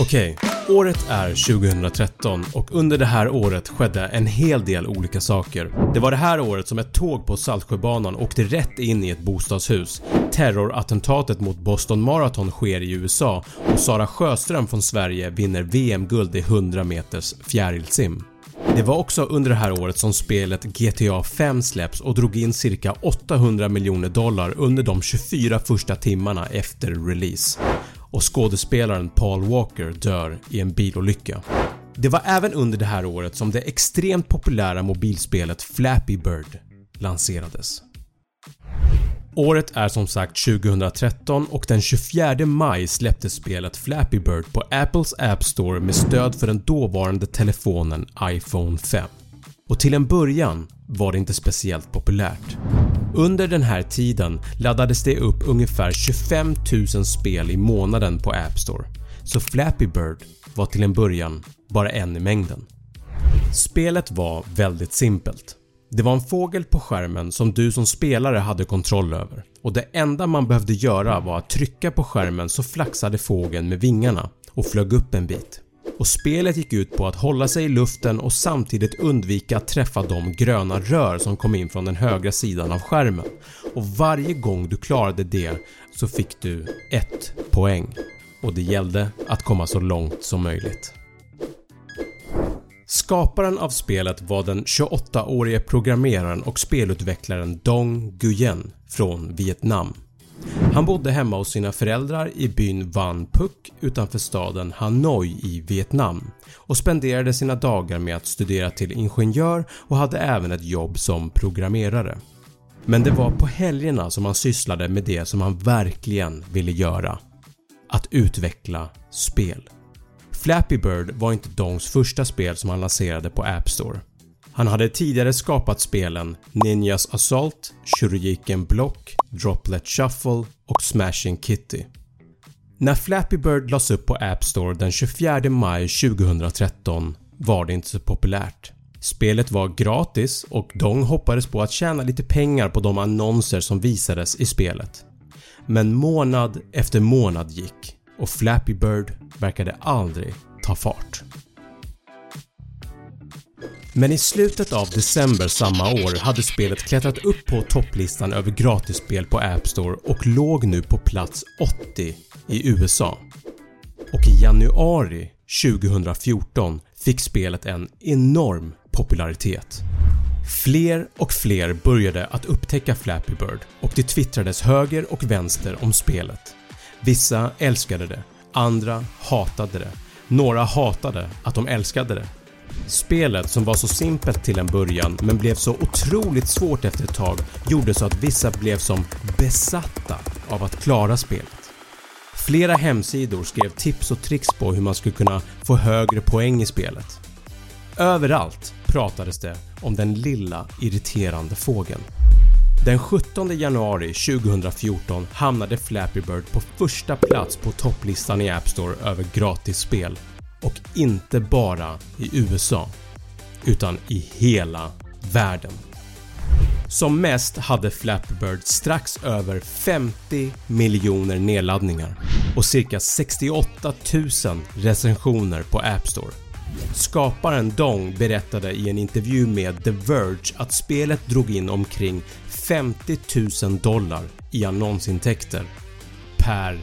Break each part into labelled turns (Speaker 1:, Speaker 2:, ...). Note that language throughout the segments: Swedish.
Speaker 1: Okej, året är 2013 och under det här året skedde en hel del olika saker. Det var det här året som ett tåg på Saltsjöbanan åkte rätt in i ett bostadshus. Terrorattentatet mot Boston Marathon sker i USA och Sara Sjöström från Sverige vinner VM-guld i 100 meters fjärilsim. Det var också under det här året som spelet GTA 5 släpps och drog in cirka 800 miljoner dollar under de 24 första timmarna efter release och skådespelaren Paul Walker dör i en bilolycka. Det var även under det här året som det extremt populära mobilspelet Flappy Bird lanserades. Året är som sagt 2013 och den 24 maj släpptes spelet Flappy Bird på Apples App Store med stöd för den dåvarande telefonen iPhone 5. Och till en början var det inte speciellt populärt. Under den här tiden laddades det upp ungefär 25 000 spel i månaden på App Store så Flappy Bird var till en början bara en i mängden. Spelet var väldigt simpelt. Det var en fågel på skärmen som du som spelare hade kontroll över och det enda man behövde göra var att trycka på skärmen så flaxade fågeln med vingarna och flög upp en bit och spelet gick ut på att hålla sig i luften och samtidigt undvika att träffa de gröna rör som kom in från den högra sidan av skärmen. Och varje gång du klarade det så fick du ett poäng. Och det gällde att komma så långt som möjligt. Skaparen av spelet var den 28-årige programmeraren och spelutvecklaren Dong Guyen från Vietnam han bodde hemma hos sina föräldrar i byn Van Phuc utanför staden Hanoi i Vietnam och spenderade sina dagar med att studera till ingenjör och hade även ett jobb som programmerare. Men det var på helgerna som han sysslade med det som han verkligen ville göra. Att utveckla spel. Flappy Bird var inte Dongs första spel som han lanserade på App Store. Han hade tidigare skapat spelen Ninjas Assault, Shuriken Block, Droplet Shuffle och Smashing Kitty. När Flappy Bird lades upp på App Store den 24 maj 2013 var det inte så populärt. Spelet var gratis och Dong hoppades på att tjäna lite pengar på de annonser som visades i spelet. Men månad efter månad gick och Flappy Bird verkade aldrig ta fart. Men i slutet av december samma år hade spelet klättrat upp på topplistan över gratisspel på App Store och låg nu på plats 80 i USA. Och i januari 2014 fick spelet en enorm popularitet. Fler och fler började att upptäcka Flappy Bird och det twittrades höger och vänster om spelet. Vissa älskade det, andra hatade det, några hatade att de älskade det Spelet som var så simpelt till en början men blev så otroligt svårt efter ett tag gjorde så att vissa blev som besatta av att klara spelet. Flera hemsidor skrev tips och tricks på hur man skulle kunna få högre poäng i spelet. Överallt pratades det om den lilla irriterande fågeln. Den 17 januari 2014 hamnade Flappy Bird på första plats på topplistan i App Store över gratisspel och inte bara i USA utan i hela världen. Som mest hade Flappy Bird strax över 50 miljoner nedladdningar och cirka 68 000 recensioner på App Store. Skaparen Dong berättade i en intervju med The Verge att spelet drog in omkring 50 000 dollar i annonsintäkter per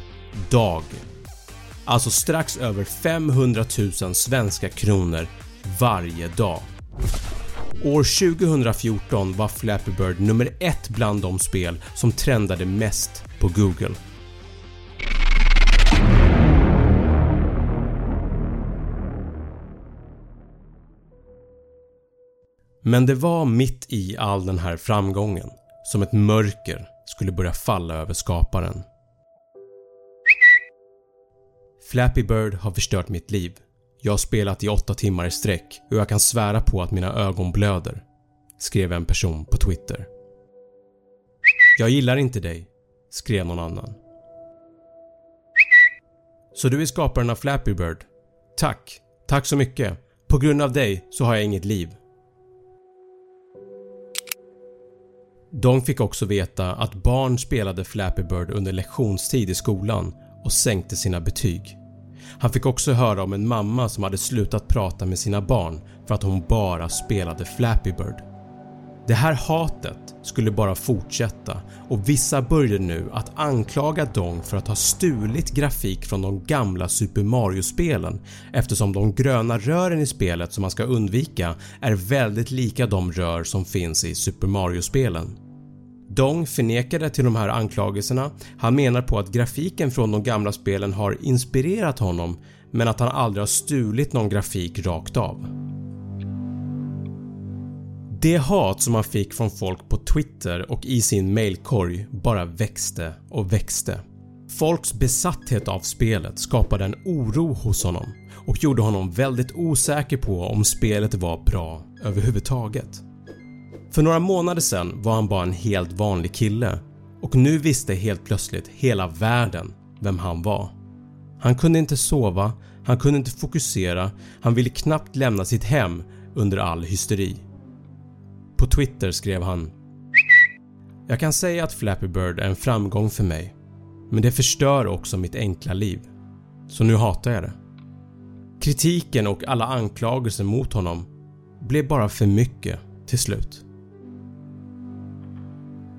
Speaker 1: dag Alltså strax över 500 000 svenska kronor varje dag. År 2014 var Flappy Bird nummer ett bland de spel som trendade mest på Google. Men det var mitt i all den här framgången som ett mörker skulle börja falla över skaparen. Flappy Bird har förstört mitt liv. Jag har spelat i 8 timmar i sträck och jag kan svära på att mina ögon blöder” skrev en person på Twitter. “Jag gillar inte dig” skrev någon annan. “Så du är skaparen av Flappy Bird? Tack, tack så mycket. På grund av dig så har jag inget liv.” De fick också veta att barn spelade Flappy Bird under lektionstid i skolan och sänkte sina betyg. Han fick också höra om en mamma som hade slutat prata med sina barn för att hon bara spelade Flappy Bird. Det här hatet skulle bara fortsätta och vissa började nu att anklaga Dong för att ha stulit grafik från de gamla Super Mario-spelen eftersom de gröna rören i spelet som man ska undvika är väldigt lika de rör som finns i Super Mario-spelen. Dong förnekade till de här anklagelserna, han menar på att grafiken från de gamla spelen har inspirerat honom men att han aldrig har stulit någon grafik rakt av. Det hat som han fick från folk på Twitter och i sin mailkorg bara växte och växte. Folks besatthet av spelet skapade en oro hos honom och gjorde honom väldigt osäker på om spelet var bra överhuvudtaget. För några månader sedan var han bara en helt vanlig kille och nu visste helt plötsligt hela världen vem han var. Han kunde inte sova, han kunde inte fokusera, han ville knappt lämna sitt hem under all hysteri. På Twitter skrev han “Jag kan säga att Flappy Bird är en framgång för mig men det förstör också mitt enkla liv. Så nu hatar jag det. Kritiken och alla anklagelser mot honom blev bara för mycket till slut.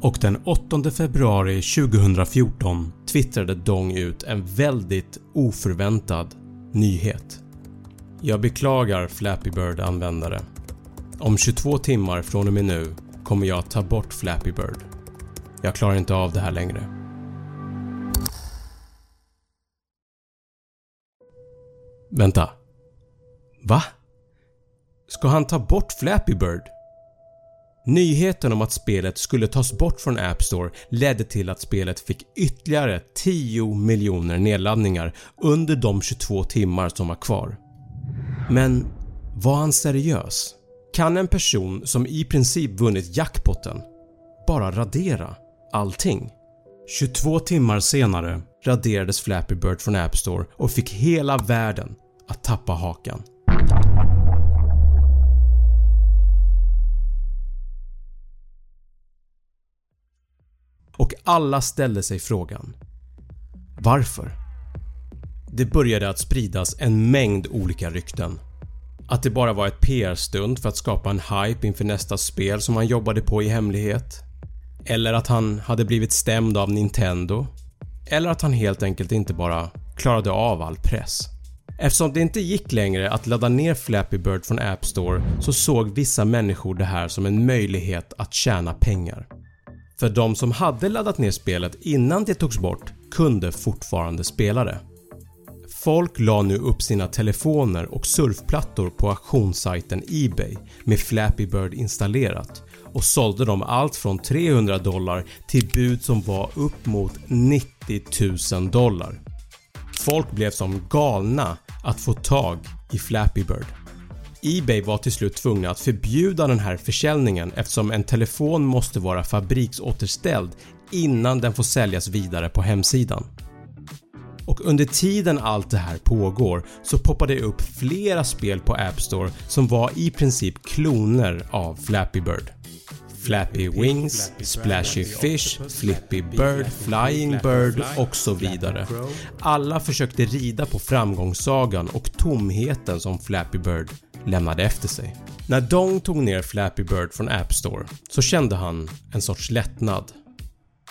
Speaker 1: Och den 8 februari 2014 twittrade Dong ut en väldigt oförväntad nyhet. “Jag beklagar Flappy Bird användare om 22 timmar från och med nu kommer jag ta bort Flappy Bird. Jag klarar inte av det här längre. Vänta. Va? Ska han ta bort Flappy Bird? Nyheten om att spelet skulle tas bort från App Store ledde till att spelet fick ytterligare 10 miljoner nedladdningar under de 22 timmar som var kvar. Men var han seriös? Kan en person som i princip vunnit jackpotten bara radera allting? 22 timmar senare raderades Flappy Bird från App Store och fick hela världen att tappa hakan. Och alla ställde sig frågan Varför? Det började att spridas en mängd olika rykten att det bara var ett PR-stunt för att skapa en hype inför nästa spel som han jobbade på i hemlighet. Eller att han hade blivit stämd av Nintendo. Eller att han helt enkelt inte bara klarade av all press. Eftersom det inte gick längre att ladda ner Flappy Bird från App Store så såg vissa människor det här som en möjlighet att tjäna pengar. För de som hade laddat ner spelet innan det togs bort kunde fortfarande spela det. Folk la nu upp sina telefoner och surfplattor på auktionssajten Ebay med Flappy Bird installerat och sålde dem allt från 300 dollar till bud som var upp mot 90 000 dollar. Folk blev som galna att få tag i Flappy Bird. Ebay var till slut tvungna att förbjuda den här försäljningen eftersom en telefon måste vara fabriksåterställd innan den får säljas vidare på hemsidan och under tiden allt det här pågår så poppar det upp flera spel på App Store som var i princip kloner av Flappy Bird. Flappy Wings, Splashy Fish, Flippy Bird, Flying Bird och så vidare. Alla försökte rida på framgångssagan och tomheten som Flappy Bird lämnade efter sig. När Dong tog ner Flappy Bird från App Store så kände han en sorts lättnad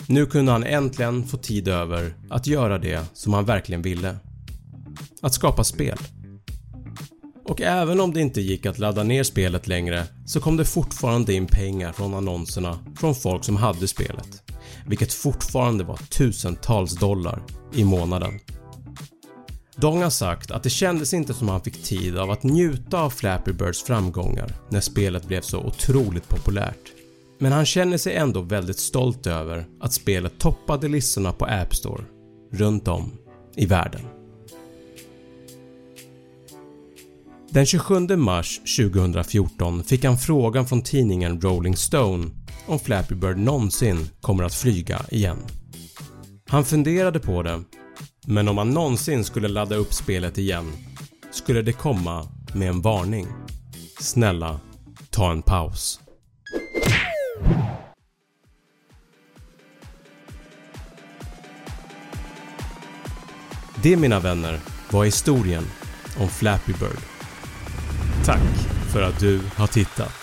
Speaker 1: nu kunde han äntligen få tid över att göra det som han verkligen ville. Att skapa spel. Och även om det inte gick att ladda ner spelet längre så kom det fortfarande in pengar från annonserna från folk som hade spelet. Vilket fortfarande var tusentals dollar i månaden. Dong har sagt att det kändes inte som han fick tid av att njuta av Flappy Birds framgångar när spelet blev så otroligt populärt men han känner sig ändå väldigt stolt över att spelet toppade listorna på App Store runt om i världen. Den 27 mars 2014 fick han frågan från tidningen Rolling Stone om Flappy Bird någonsin kommer att flyga igen. Han funderade på det men om man någonsin skulle ladda upp spelet igen skulle det komma med en varning. Snälla, ta en paus. Det mina vänner var historien om Flappy Bird. Tack för att du har tittat!